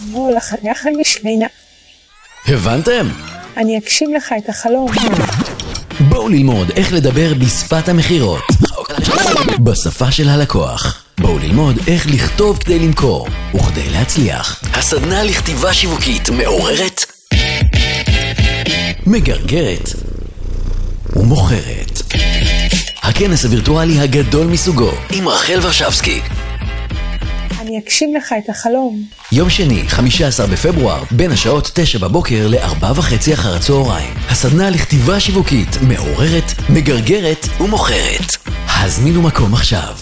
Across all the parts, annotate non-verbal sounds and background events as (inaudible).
בוא לחנך המשמינה. הבנתם? אני אגשים לך את החלום. בואו ללמוד איך לדבר בשפת המכירות. בשפה של הלקוח. בואו ללמוד איך לכתוב כדי למכור וכדי להצליח. הסדנה לכתיבה שיווקית מעוררת, מגרגרת ומוכרת. הכנס הווירטואלי הגדול מסוגו עם רחל ורשבסקי. אני אגשים לך את החלום. יום שני, 15 בפברואר, בין השעות 9 בבוקר ל-4 וחצי אחר הצהריים. הסדנה לכתיבה שיווקית מעוררת, מגרגרת ומוכרת. הזמינו מקום עכשיו.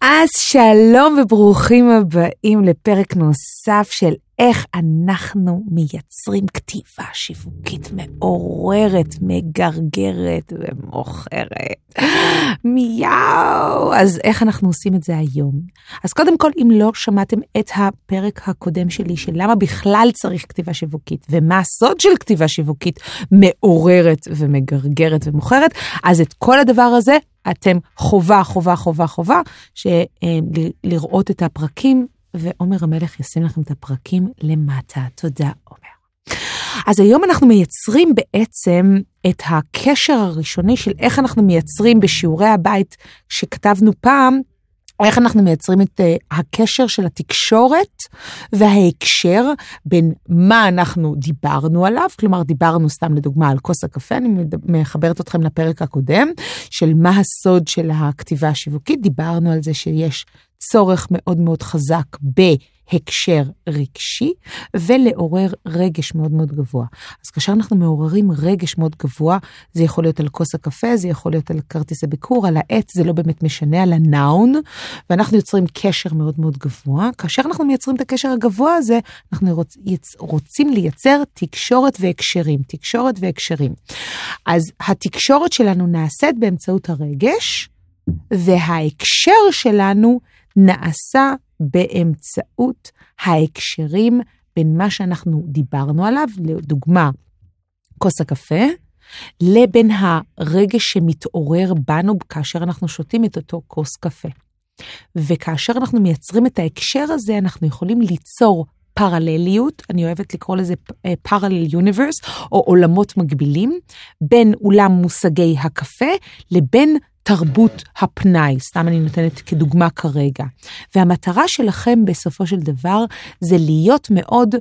אז שלום וברוכים הבאים לפרק נוסף של איך אנחנו מייצרים כתיבה שיווקית מעוררת, מגרגרת ומוכרת. מיהו. אז איך אנחנו עושים את זה היום? אז קודם כל, אם לא שמעתם את הפרק הקודם שלי של למה בכלל צריך כתיבה שיווקית ומה הסוד של כתיבה שיווקית מעוררת ומגרגרת ומוכרת, אז את כל הדבר הזה אתם חובה, חובה, חובה, חובה, לראות את הפרקים, ועומר המלך ישים לכם את הפרקים למטה. תודה, עומר. אז היום אנחנו מייצרים בעצם את הקשר הראשוני של איך אנחנו מייצרים בשיעורי הבית שכתבנו פעם, איך אנחנו מייצרים את uh, הקשר של התקשורת וההקשר בין מה אנחנו דיברנו עליו, כלומר דיברנו סתם לדוגמה על כוס הקפה, אני מחברת אתכם לפרק הקודם, של מה הסוד של הכתיבה השיווקית, דיברנו על זה שיש צורך מאוד מאוד חזק בהקשר רגשי ולעורר רגש מאוד מאוד גבוה. אז כאשר אנחנו מעוררים רגש מאוד גבוה, זה יכול להיות על כוס הקפה, זה יכול להיות על כרטיס הביקור, על העט, זה לא באמת משנה, על הנאון, ואנחנו יוצרים קשר מאוד מאוד גבוה. כאשר אנחנו מייצרים את הקשר הגבוה הזה, אנחנו רוצ, רוצים לייצר תקשורת והקשרים, תקשורת והקשרים. אז התקשורת שלנו נעשית באמצעות הרגש, וההקשר שלנו נעשה באמצעות ההקשרים בין מה שאנחנו דיברנו עליו, לדוגמה, כוס הקפה, לבין הרגש שמתעורר בנו כאשר אנחנו שותים את אותו כוס קפה. וכאשר אנחנו מייצרים את ההקשר הזה, אנחנו יכולים ליצור פרלליות, אני אוהבת לקרוא לזה פרלל יוניברס, או עולמות מקבילים, בין אולם מושגי הקפה לבין תרבות הפנאי, סתם אני נותנת כדוגמה כרגע. והמטרה שלכם בסופו של דבר זה להיות מאוד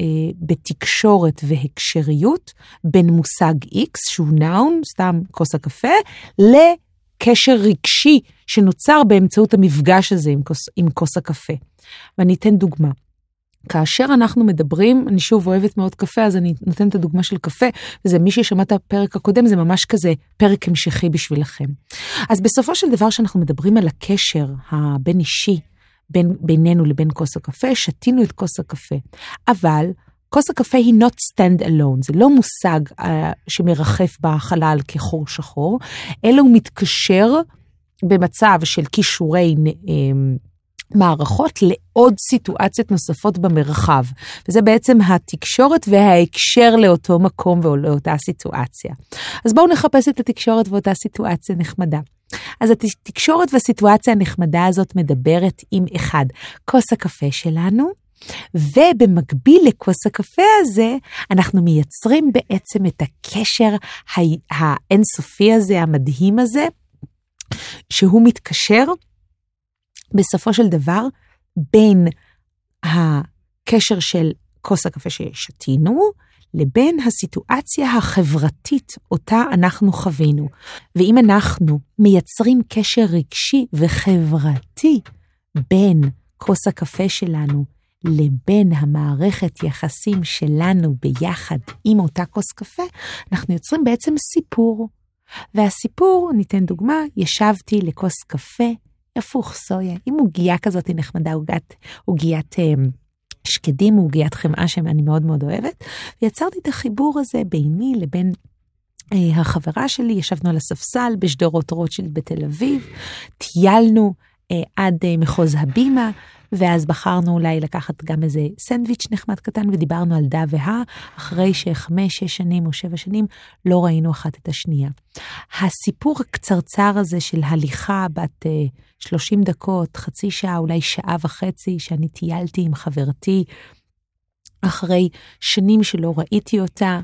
אה, בתקשורת והקשריות בין מושג X, שהוא נאון, סתם כוס הקפה, לקשר רגשי שנוצר באמצעות המפגש הזה עם כוס, עם כוס הקפה. ואני אתן דוגמה. כאשר אנחנו מדברים, אני שוב אוהבת מאוד קפה, אז אני נותנת את הדוגמה של קפה, וזה מי ששמע את הפרק הקודם, זה ממש כזה פרק המשכי בשבילכם. אז בסופו של דבר, כשאנחנו מדברים על הקשר הבין-אישי בין, בינינו לבין כוס הקפה, שתינו את כוס הקפה. אבל כוס הקפה היא not stand alone, זה לא מושג uh, שמרחף בחלל כחור שחור, אלא הוא מתקשר במצב של כישורי... Uh, מערכות לעוד סיטואציות נוספות במרחב. וזה בעצם התקשורת וההקשר לאותו מקום ולאותה סיטואציה. אז בואו נחפש את התקשורת ואותה סיטואציה נחמדה. אז התקשורת והסיטואציה הנחמדה הזאת מדברת עם אחד, כוס הקפה שלנו, ובמקביל לכוס הקפה הזה, אנחנו מייצרים בעצם את הקשר האינסופי הזה, המדהים הזה, שהוא מתקשר בסופו של דבר, בין הקשר של כוס הקפה ששתינו, לבין הסיטואציה החברתית אותה אנחנו חווינו. ואם אנחנו מייצרים קשר רגשי וחברתי בין כוס הקפה שלנו לבין המערכת יחסים שלנו ביחד עם אותה כוס קפה, אנחנו יוצרים בעצם סיפור. והסיפור, ניתן דוגמה, ישבתי לכוס קפה הפוך, סויה, עם עוגייה כזאת נחמדה, עוגיית, עוגיית אה, שקדים, עוגיית חמאה שאני מאוד מאוד אוהבת, ויצרתי את החיבור הזה ביני לבין אה, החברה שלי, ישבנו על הספסל בשדרות רוטשילד בתל אביב, טיילנו אה, עד אה, מחוז הבימה, ואז בחרנו אולי לקחת גם איזה סנדוויץ' נחמד קטן, ודיברנו על דה והא, אחרי שחמש, שש שנים או שבע שנים לא ראינו אחת את השנייה. הסיפור הקצרצר הזה של הליכה בת uh, 30 דקות, חצי שעה, אולי שעה וחצי, שאני טיילתי עם חברתי, אחרי שנים שלא ראיתי אותה,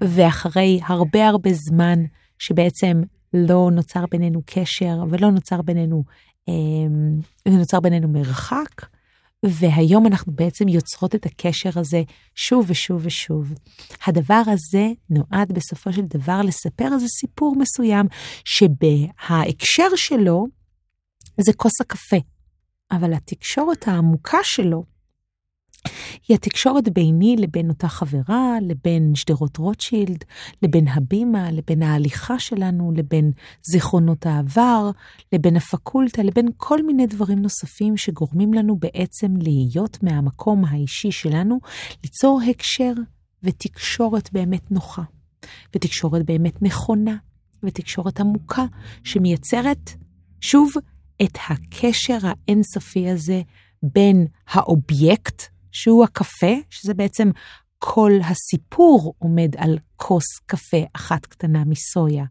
ואחרי הרבה הרבה זמן שבעצם לא נוצר בינינו קשר ולא נוצר בינינו, אה, נוצר בינינו מרחק, והיום אנחנו בעצם יוצרות את הקשר הזה שוב ושוב ושוב. הדבר הזה נועד בסופו של דבר לספר איזה סיפור מסוים, שבהקשר שלו זה כוס הקפה, אבל התקשורת העמוקה שלו היא התקשורת ביני לבין אותה חברה, לבין שדרות רוטשילד, לבין הבימה, לבין ההליכה שלנו, לבין זיכרונות העבר, לבין הפקולטה, לבין כל מיני דברים נוספים שגורמים לנו בעצם להיות מהמקום האישי שלנו, ליצור הקשר ותקשורת באמת נוחה, ותקשורת באמת נכונה, ותקשורת עמוקה, שמייצרת, שוב, את הקשר האינסופי הזה בין האובייקט שהוא הקפה, שזה בעצם כל הסיפור עומד על כוס קפה אחת קטנה מסויה.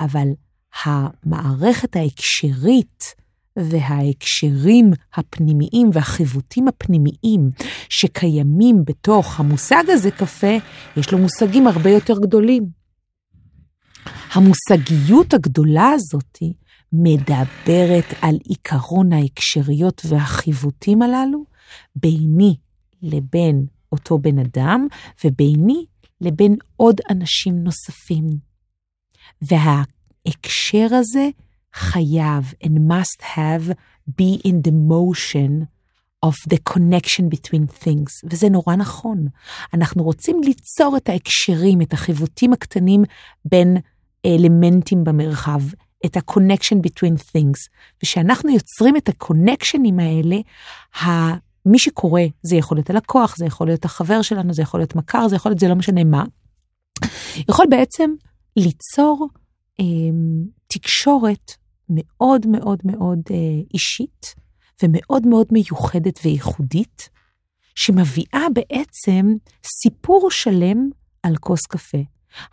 אבל המערכת ההקשרית וההקשרים הפנימיים והחיווטים הפנימיים שקיימים בתוך המושג הזה קפה, יש לו מושגים הרבה יותר גדולים. המושגיות הגדולה הזאתי מדברת על עיקרון ההקשריות והחיווטים הללו, ביני לבין אותו בן אדם, וביני לבין עוד אנשים נוספים. וההקשר הזה חייב and must have be in the motion of the connection between things, וזה נורא נכון. אנחנו רוצים ליצור את ההקשרים, את החיווטים הקטנים בין אלמנטים במרחב, את ה-connection between things. וכשאנחנו יוצרים את הקונקשנים האלה, מי שקורא, זה יכול להיות הלקוח, זה יכול להיות החבר שלנו, זה יכול להיות מכר, זה יכול להיות, זה לא משנה מה, יכול בעצם ליצור אה, תקשורת מאוד מאוד מאוד אה, אישית ומאוד מאוד מיוחדת וייחודית, שמביאה בעצם סיפור שלם על כוס קפה.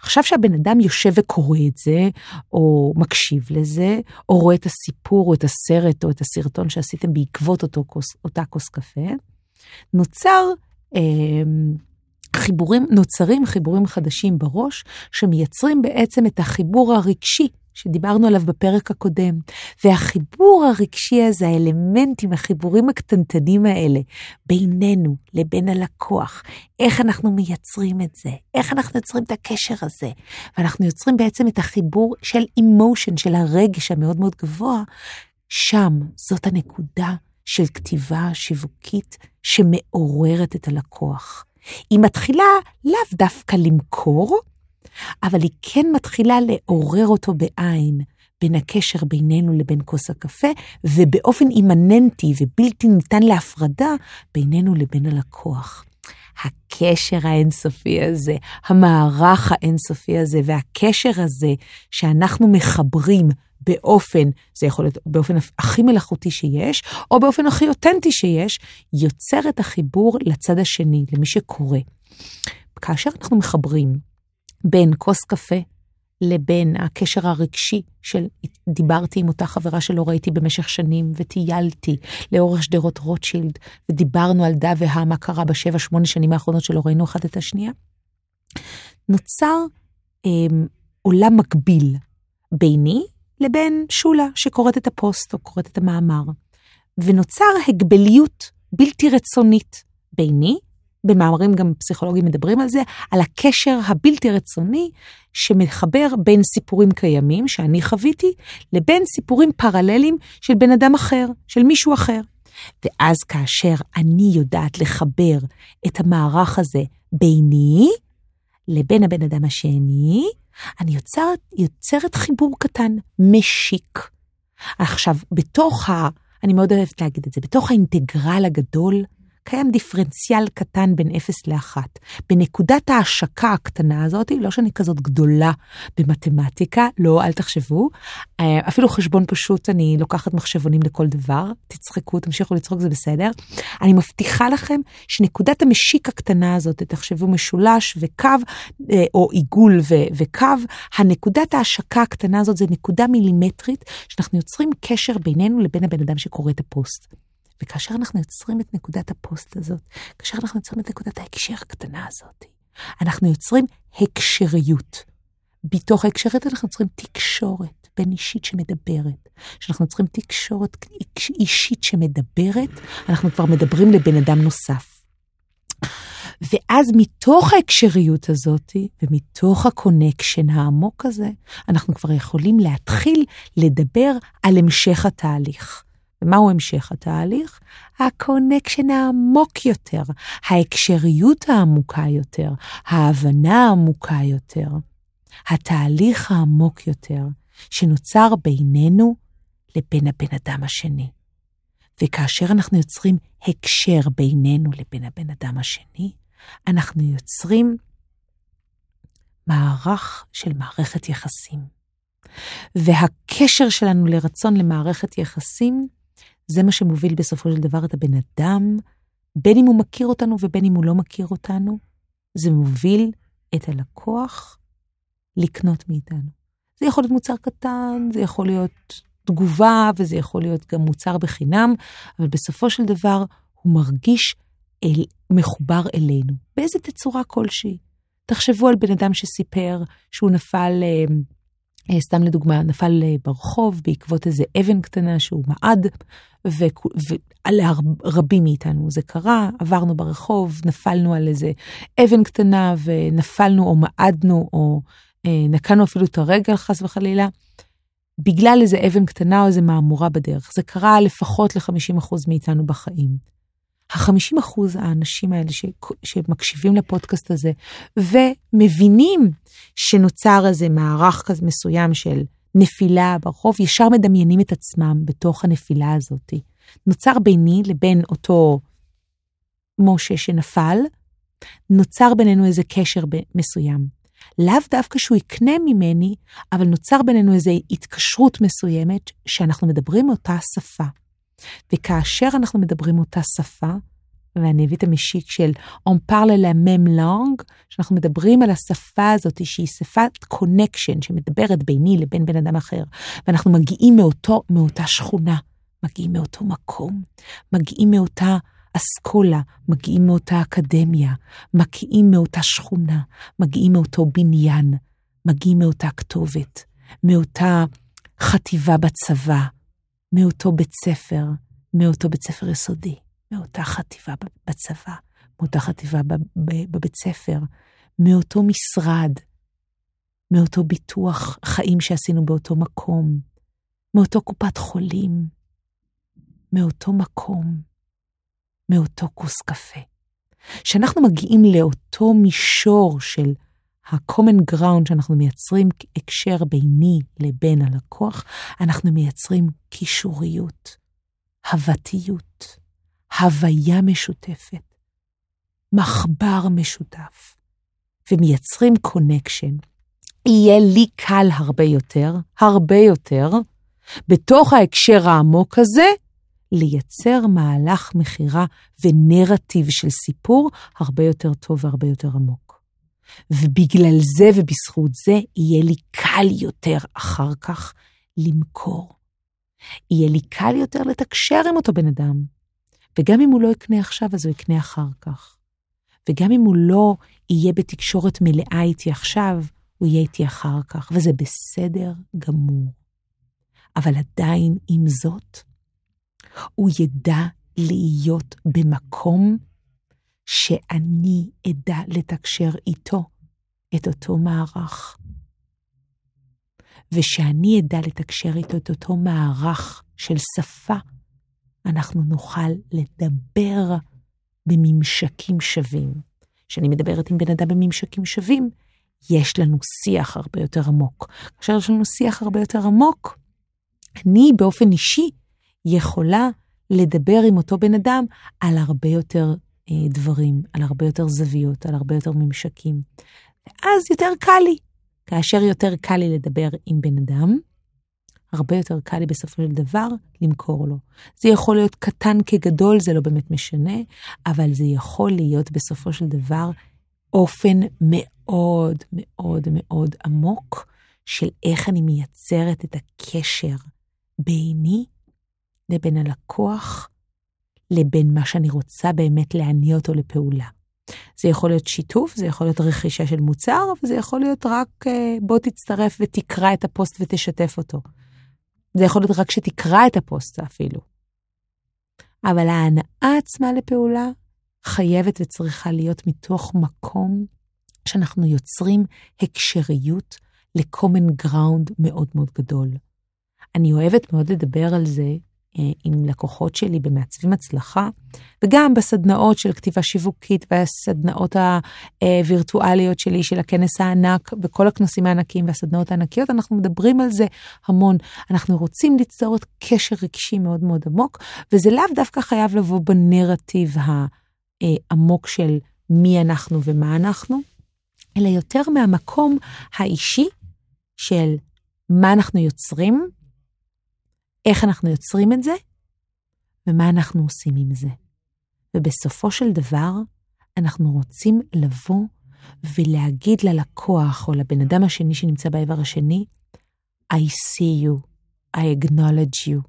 עכשיו שהבן אדם יושב וקורא את זה, או מקשיב לזה, או רואה את הסיפור, או את הסרט, או את הסרטון שעשיתם בעקבות אותו אותה כוס קפה, נוצר אה, חיבורים, נוצרים חיבורים חדשים בראש, שמייצרים בעצם את החיבור הרגשי שדיברנו עליו בפרק הקודם. והחיבור הרגשי הזה, האלמנטים, החיבורים הקטנטנים האלה, בינינו לבין הלקוח, איך אנחנו מייצרים את זה, איך אנחנו יוצרים את הקשר הזה, ואנחנו יוצרים בעצם את החיבור של אימושן, של הרגש המאוד מאוד גבוה, שם זאת הנקודה של כתיבה שיווקית שמעוררת את הלקוח. היא מתחילה לאו דווקא למכור, אבל היא כן מתחילה לעורר אותו בעין. בין הקשר בינינו לבין כוס הקפה, ובאופן אימננטי ובלתי ניתן להפרדה בינינו לבין הלקוח. הקשר האינסופי הזה, המערך האינסופי הזה, והקשר הזה שאנחנו מחברים באופן, זה יכול להיות באופן הכי מלאכותי שיש, או באופן הכי אותנטי שיש, יוצר את החיבור לצד השני, למי שקורא. כאשר אנחנו מחברים בין כוס קפה לבין הקשר הרגשי של דיברתי עם אותה חברה שלא ראיתי במשך שנים וטיילתי לאורך שדרות רוטשילד ודיברנו על דה והא מה קרה בשבע שמונה שנים האחרונות שלא ראינו אחת את השנייה. נוצר אה, עולם מקביל ביני לבין שולה שקוראת את הפוסט או קוראת את המאמר. ונוצר הגבליות בלתי רצונית ביני במאמרים גם פסיכולוגים מדברים על זה, על הקשר הבלתי רצוני שמחבר בין סיפורים קיימים שאני חוויתי, לבין סיפורים פרללים של בן אדם אחר, של מישהו אחר. ואז כאשר אני יודעת לחבר את המערך הזה ביני לבין הבן אדם השני, אני יוצרת, יוצרת חיבור קטן, משיק. עכשיו, בתוך ה... אני מאוד אוהבת להגיד את זה, בתוך האינטגרל הגדול, קיים דיפרנציאל קטן בין 0 ל-1. בנקודת ההשקה הקטנה הזאת, לא שאני כזאת גדולה במתמטיקה, לא, אל תחשבו, אה, אפילו חשבון פשוט, אני לוקחת מחשבונים לכל דבר, תצחקו, תמשיכו לצחוק, זה בסדר. אני מבטיחה לכם שנקודת המשיק הקטנה הזאת, תחשבו משולש וקו, אה, או עיגול ו- וקו, הנקודת ההשקה הקטנה הזאת זה נקודה מילימטרית, שאנחנו יוצרים קשר בינינו לבין הבן אדם שקורא את הפוסט. וכאשר אנחנו יוצרים את נקודת הפוסט הזאת, כאשר אנחנו יוצרים את נקודת ההקשר הקטנה הזאת, אנחנו יוצרים הקשריות. בתוך ההקשריות אנחנו יוצרים תקשורת בין אישית שמדברת. כשאנחנו יוצרים תקשורת אישית שמדברת, אנחנו כבר מדברים לבן אדם נוסף. ואז מתוך ההקשריות הזאת, ומתוך ה connection העמוק הזה, אנחנו כבר יכולים להתחיל לדבר על המשך התהליך. ומהו המשך התהליך? ה connection העמוק יותר, ההקשריות העמוקה יותר, ההבנה העמוקה יותר, התהליך העמוק יותר, שנוצר בינינו לבין הבן אדם השני. וכאשר אנחנו יוצרים הקשר בינינו לבין הבן אדם השני, אנחנו יוצרים מערך של מערכת יחסים. והקשר שלנו לרצון למערכת יחסים זה מה שמוביל בסופו של דבר את הבן אדם, בין אם הוא מכיר אותנו ובין אם הוא לא מכיר אותנו, זה מוביל את הלקוח לקנות מאיתנו. זה יכול להיות מוצר קטן, זה יכול להיות תגובה, וזה יכול להיות גם מוצר בחינם, אבל בסופו של דבר הוא מרגיש אל, מחובר אלינו, באיזה תצורה כלשהי. תחשבו על בן אדם שסיפר שהוא נפל אה, סתם לדוגמה, נפל אה, ברחוב בעקבות איזה אבן קטנה שהוא מעד, ולרבים מאיתנו זה קרה, עברנו ברחוב, נפלנו על איזה אבן קטנה ונפלנו או מעדנו או אה, נקענו אפילו את הרגל חס וחלילה, בגלל איזה אבן קטנה או איזה מהמורה בדרך. זה קרה לפחות ל-50% מאיתנו בחיים. ה-50 אחוז האנשים האלה ש, שמקשיבים לפודקאסט הזה ומבינים שנוצר איזה מערך כזה מסוים של נפילה ברחוב, ישר מדמיינים את עצמם בתוך הנפילה הזאת. נוצר ביני לבין אותו משה שנפל, נוצר בינינו איזה קשר מסוים. לאו דווקא שהוא יקנה ממני, אבל נוצר בינינו איזו התקשרות מסוימת שאנחנו מדברים אותה שפה. וכאשר אנחנו מדברים אותה שפה, ואני אביא את המשיק של On parle la même langue, שאנחנו מדברים על השפה הזאת שהיא שפת קונקשן שמדברת ביני לבין בן אדם אחר, ואנחנו מגיעים מאותו, מאותה שכונה, מגיעים מאותו מקום, מגיעים מאותה אסכולה, מגיעים מאותה אקדמיה, מגיעים מאותה שכונה, מגיעים מאותו בניין, מגיעים מאותה כתובת, מאותה חטיבה בצבא, מאותו בית ספר, מאותו בית ספר יסודי, מאותה חטיבה בצבא, מאותה חטיבה בבית ספר, מאותו משרד, מאותו ביטוח חיים שעשינו באותו מקום, מאותו קופת חולים, מאותו מקום, מאותו כוס קפה. כשאנחנו מגיעים לאותו מישור של ה-common ground שאנחנו מייצרים הקשר ביני לבין הלקוח, אנחנו מייצרים קישוריות, הבתיות, הוויה משותפת, מחבר משותף, ומייצרים קונקשן. יהיה לי קל הרבה יותר, הרבה יותר, בתוך ההקשר העמוק הזה, לייצר מהלך מכירה ונרטיב של סיפור הרבה יותר טוב והרבה יותר עמוק. ובגלל זה ובזכות זה יהיה לי קל יותר אחר כך למכור. יהיה לי קל יותר לתקשר עם אותו בן אדם. וגם אם הוא לא יקנה עכשיו, אז הוא יקנה אחר כך. וגם אם הוא לא יהיה בתקשורת מלאה איתי עכשיו, הוא יהיה איתי אחר כך, וזה בסדר גמור. אבל עדיין, עם זאת, הוא ידע להיות במקום שאני אדע לתקשר איתו את אותו מערך. ושאני אדע לתקשר איתו את אותו מערך של שפה, אנחנו נוכל לדבר בממשקים שווים. כשאני מדברת עם בן אדם בממשקים שווים, יש לנו שיח הרבה יותר עמוק. כאשר יש לנו שיח הרבה יותר עמוק, אני באופן אישי יכולה לדבר עם אותו בן אדם על הרבה יותר דברים, על הרבה יותר זוויות, על הרבה יותר ממשקים. ואז יותר קל לי. כאשר יותר קל לי לדבר עם בן אדם, הרבה יותר קל לי בסופו של דבר למכור לו. זה יכול להיות קטן כגדול, זה לא באמת משנה, אבל זה יכול להיות בסופו של דבר אופן מאוד מאוד מאוד עמוק של איך אני מייצרת את הקשר ביני לבין הלקוח, לבין מה שאני רוצה באמת להניע אותו לפעולה. זה יכול להיות שיתוף, זה יכול להיות רכישה של מוצר, וזה יכול להיות רק אה, בוא תצטרף ותקרא את הפוסט ותשתף אותו. זה יכול להיות רק שתקרא את הפוסט אפילו. אבל ההנאה עצמה לפעולה חייבת וצריכה להיות מתוך מקום שאנחנו יוצרים הקשריות ל-common ground מאוד מאוד גדול. אני אוהבת מאוד לדבר על זה עם לקוחות שלי במעצבים הצלחה, וגם בסדנאות של כתיבה שיווקית והסדנאות הווירטואליות שלי, של הכנס הענק וכל הכנסים הענקיים והסדנאות הענקיות, אנחנו מדברים על זה המון. אנחנו רוצים ליצור את קשר רגשי מאוד מאוד עמוק, וזה לאו דווקא חייב לבוא בנרטיב העמוק של מי אנחנו ומה אנחנו, אלא יותר מהמקום האישי של מה אנחנו יוצרים, איך אנחנו יוצרים את זה, ומה אנחנו עושים עם זה. ובסופו של דבר, אנחנו רוצים לבוא ולהגיד ללקוח או לבן אדם השני שנמצא באיבר השני, I see you, I acknowledge you,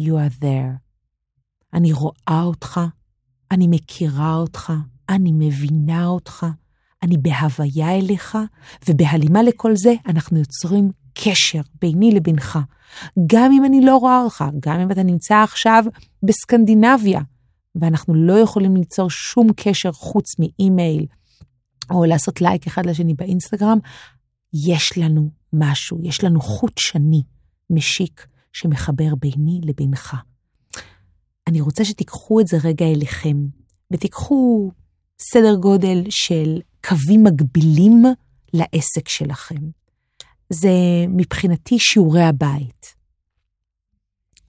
you are there. אני רואה אותך, אני מכירה אותך, אני מבינה אותך, אני בהוויה אליך, ובהלימה לכל זה אנחנו יוצרים קשר ביני לבינך. גם אם אני לא רואה אותך, גם אם אתה נמצא עכשיו בסקנדינביה, ואנחנו לא יכולים ליצור שום קשר חוץ מאימייל, או לעשות לייק אחד לשני באינסטגרם, יש לנו משהו, יש לנו חוט שני משיק שמחבר ביני לבינך. אני רוצה שתיקחו את זה רגע אליכם, ותיקחו סדר גודל של קווים מקבילים לעסק שלכם. זה מבחינתי שיעורי הבית.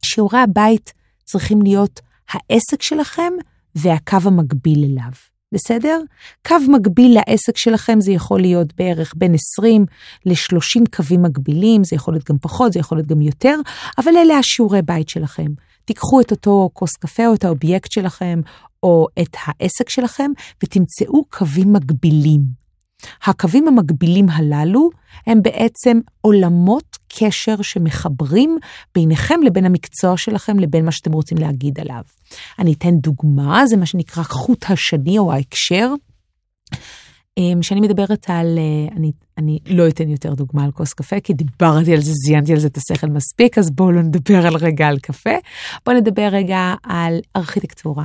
שיעורי הבית צריכים להיות העסק שלכם והקו המקביל אליו, בסדר? קו מקביל לעסק שלכם זה יכול להיות בערך בין 20 ל-30 קווים מקבילים, זה יכול להיות גם פחות, זה יכול להיות גם יותר, אבל אלה השיעורי בית שלכם. תיקחו את אותו כוס קפה או את האובייקט שלכם, או את העסק שלכם, ותמצאו קווים מקבילים. הקווים המקבילים הללו הם בעצם עולמות קשר שמחברים ביניכם לבין המקצוע שלכם, לבין מה שאתם רוצים להגיד עליו. אני אתן דוגמה, זה מה שנקרא חוט השני או ההקשר. כשאני מדברת על, אה, אני, אני לא אתן יותר דוגמה על כוס קפה, כי דיברתי על זה, זיינתי על זה את השכל מספיק, אז בואו לא נדבר על רגע על קפה. בואו נדבר רגע על ארכיטקטורה.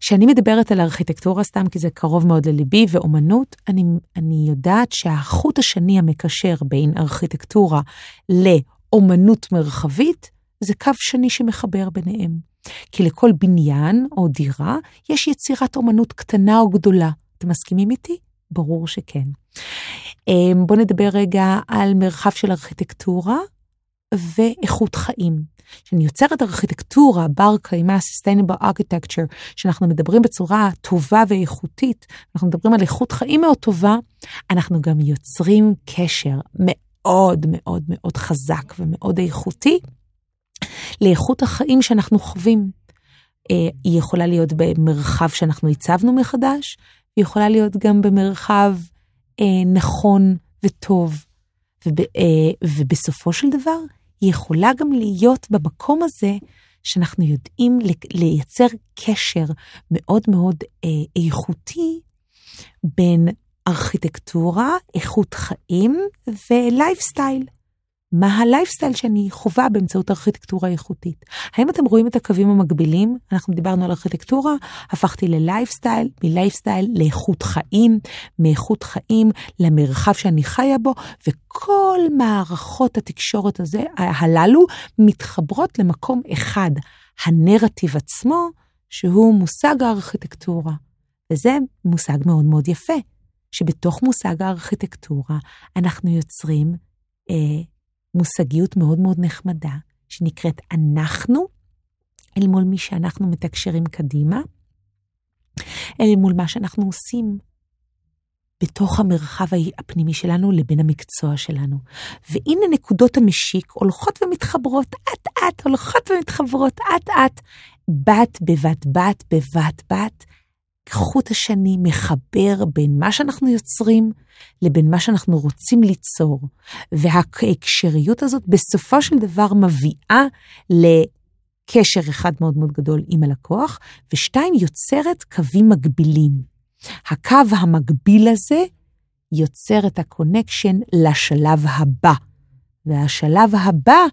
כשאני מדברת על ארכיטקטורה סתם כי זה קרוב מאוד לליבי ואומנות, אני, אני יודעת שהחוט השני המקשר בין ארכיטקטורה לאומנות מרחבית, זה קו שני שמחבר ביניהם. כי לכל בניין או דירה יש יצירת אומנות קטנה או גדולה. אתם מסכימים איתי? ברור שכן. אמ, בואו נדבר רגע על מרחב של ארכיטקטורה ואיכות חיים. כשאני יוצרת ארכיטקטורה, בר קיימא, sustainable architecture, שאנחנו מדברים בצורה טובה ואיכותית, אנחנו מדברים על איכות חיים מאוד טובה, אנחנו גם יוצרים קשר מאוד מאוד מאוד חזק ומאוד איכותי לאיכות החיים שאנחנו חווים. אה, היא יכולה להיות במרחב שאנחנו הצבנו מחדש, היא יכולה להיות גם במרחב אה, נכון וטוב. וב, אה, ובסופו של דבר, היא יכולה גם להיות במקום הזה שאנחנו יודעים לייצר קשר מאוד מאוד אה, איכותי בין ארכיטקטורה, איכות חיים ולייפסטייל. מה הלייפסטייל שאני חווה באמצעות ארכיטקטורה איכותית. האם אתם רואים את הקווים המקבילים? אנחנו דיברנו על ארכיטקטורה, הפכתי ל lifestyle, מ lifestyle לאיכות חיים, מאיכות חיים למרחב שאני חיה בו, וכל מערכות התקשורת הזה, הללו מתחברות למקום אחד, הנרטיב עצמו, שהוא מושג הארכיטקטורה. וזה מושג מאוד מאוד יפה, שבתוך מושג הארכיטקטורה אנחנו יוצרים אה, מושגיות מאוד מאוד נחמדה, שנקראת אנחנו אל מול מי שאנחנו מתקשרים קדימה, אל מול מה שאנחנו עושים בתוך המרחב הפנימי שלנו לבין המקצוע שלנו. והנה נקודות המשיק הולכות ומתחברות, אט-אט, הולכות ומתחברות, אט-אט, בת בבת בת בבת בת. חוט השני מחבר בין מה שאנחנו יוצרים לבין מה שאנחנו רוצים ליצור. וההקשריות הזאת בסופו של דבר מביאה לקשר אחד מאוד מאוד גדול עם הלקוח, ושתיים, יוצרת קווים מקבילים. הקו המקביל הזה יוצר את ה connection לשלב הבא. והשלב הבא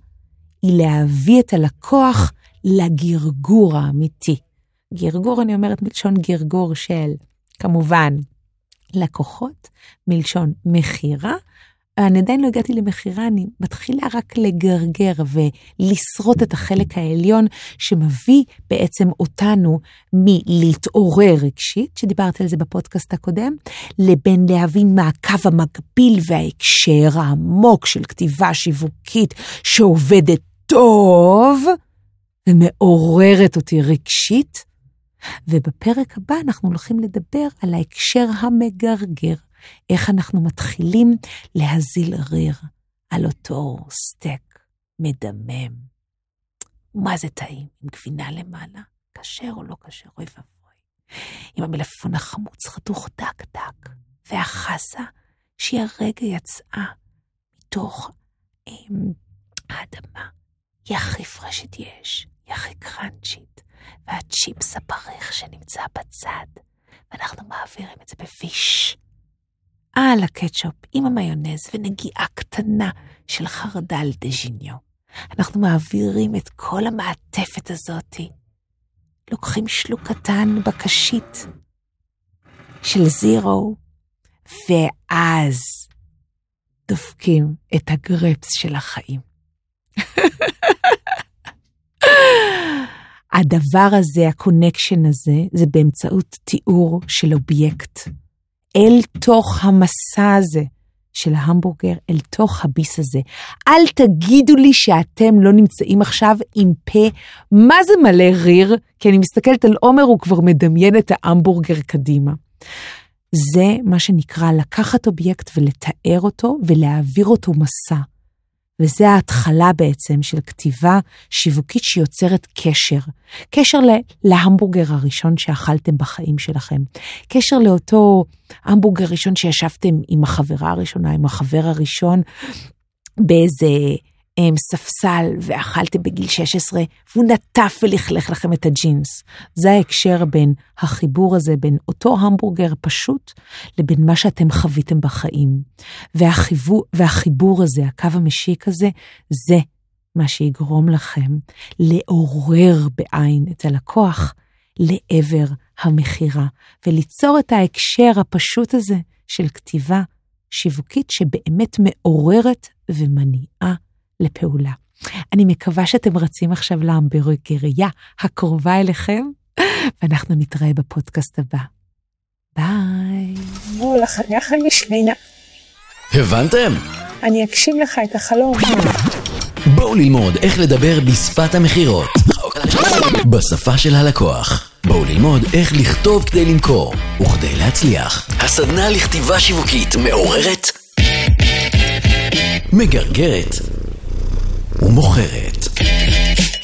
היא להביא את הלקוח לגרגור האמיתי. גרגור, אני אומרת מלשון גרגור של, כמובן, לקוחות, מלשון מכירה, אני עדיין לא הגעתי למכירה, אני מתחילה רק לגרגר ולשרוט את החלק העליון שמביא בעצם אותנו מלהתעורר רגשית, שדיברתי על זה בפודקאסט הקודם, לבין להבין מה הקו המקביל וההקשר העמוק של כתיבה שיווקית שעובדת טוב ומעוררת אותי רגשית. ובפרק הבא אנחנו הולכים לדבר על ההקשר המגרגר. איך אנחנו מתחילים להזיל ריר על אותו סטייק מדמם. מה זה טעים, עם גבינה למעלה, כשר או לא כשר, אוי ואבוי. עם המלפפון החמוץ חתוך דק דק, והחסה שהיא הרגע יצאה מתוך עם, האדמה. היא הכי פרשת יש, היא הכי קראנצ'ית, והצ'יפס הפריך שנמצא בצד, ואנחנו מעבירים את זה בפיש. על הקטשופ עם המיונז ונגיעה קטנה של חרדל דה ז'יניו. אנחנו מעבירים את כל המעטפת הזאתי. לוקחים שלוק קטן בקשית של זירו, ואז דופקים את הגרפס של החיים. (laughs) הדבר הזה, ה connection הזה, זה באמצעות תיאור של אובייקט. אל תוך המסע הזה של ההמבורגר, אל תוך הביס הזה. אל תגידו לי שאתם לא נמצאים עכשיו עם פה, מה זה מלא ריר? כי אני מסתכלת על עומר, הוא כבר מדמיין את ההמבורגר קדימה. זה מה שנקרא לקחת אובייקט ולתאר אותו ולהעביר אותו מסע. וזה ההתחלה בעצם של כתיבה שיווקית שיוצרת קשר. קשר להמבורגר הראשון שאכלתם בחיים שלכם. קשר לאותו המבורגר ראשון שישבתם עם החברה הראשונה, עם החבר הראשון, באיזה ספסל ואכלתם בגיל 16, והוא נטף ולכלך לכם את הג'ינס. זה ההקשר בין החיבור הזה, בין אותו המבורגר פשוט, לבין מה שאתם חוויתם בחיים. והחיבור, והחיבור הזה, הקו המשיק הזה, זה מה שיגרום לכם לעורר בעין את הלקוח לעבר המכירה, וליצור את ההקשר הפשוט הזה של כתיבה שיווקית שבאמת מעוררת ומניעה לפעולה. אני מקווה שאתם רצים עכשיו להמבורגריה הקרובה אליכם, ואנחנו נתראה בפודקאסט הבא. ביי. בואו לחנך למשלינה. הבנתם? אני אגשים לך את החלום. בואו ללמוד איך לדבר בשפת המכירות. בשפה של הלקוח. בואו ללמוד איך לכתוב כדי למכור וכדי להצליח. הסדנה לכתיבה שיווקית מעוררת, מגרגרת ומוכרת.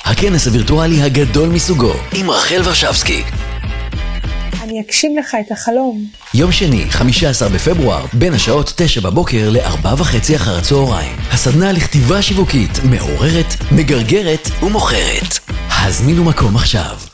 הכנס הווירטואלי הגדול מסוגו עם רחל ורשבסקי. אני אגשים לך את החלום. יום שני, 15 בפברואר, בין השעות 9 בבוקר ל-4 וחצי אחר הצהריים. הסדנה לכתיבה שיווקית מעוררת, מגרגרת ומוכרת. הזמינו מקום עכשיו.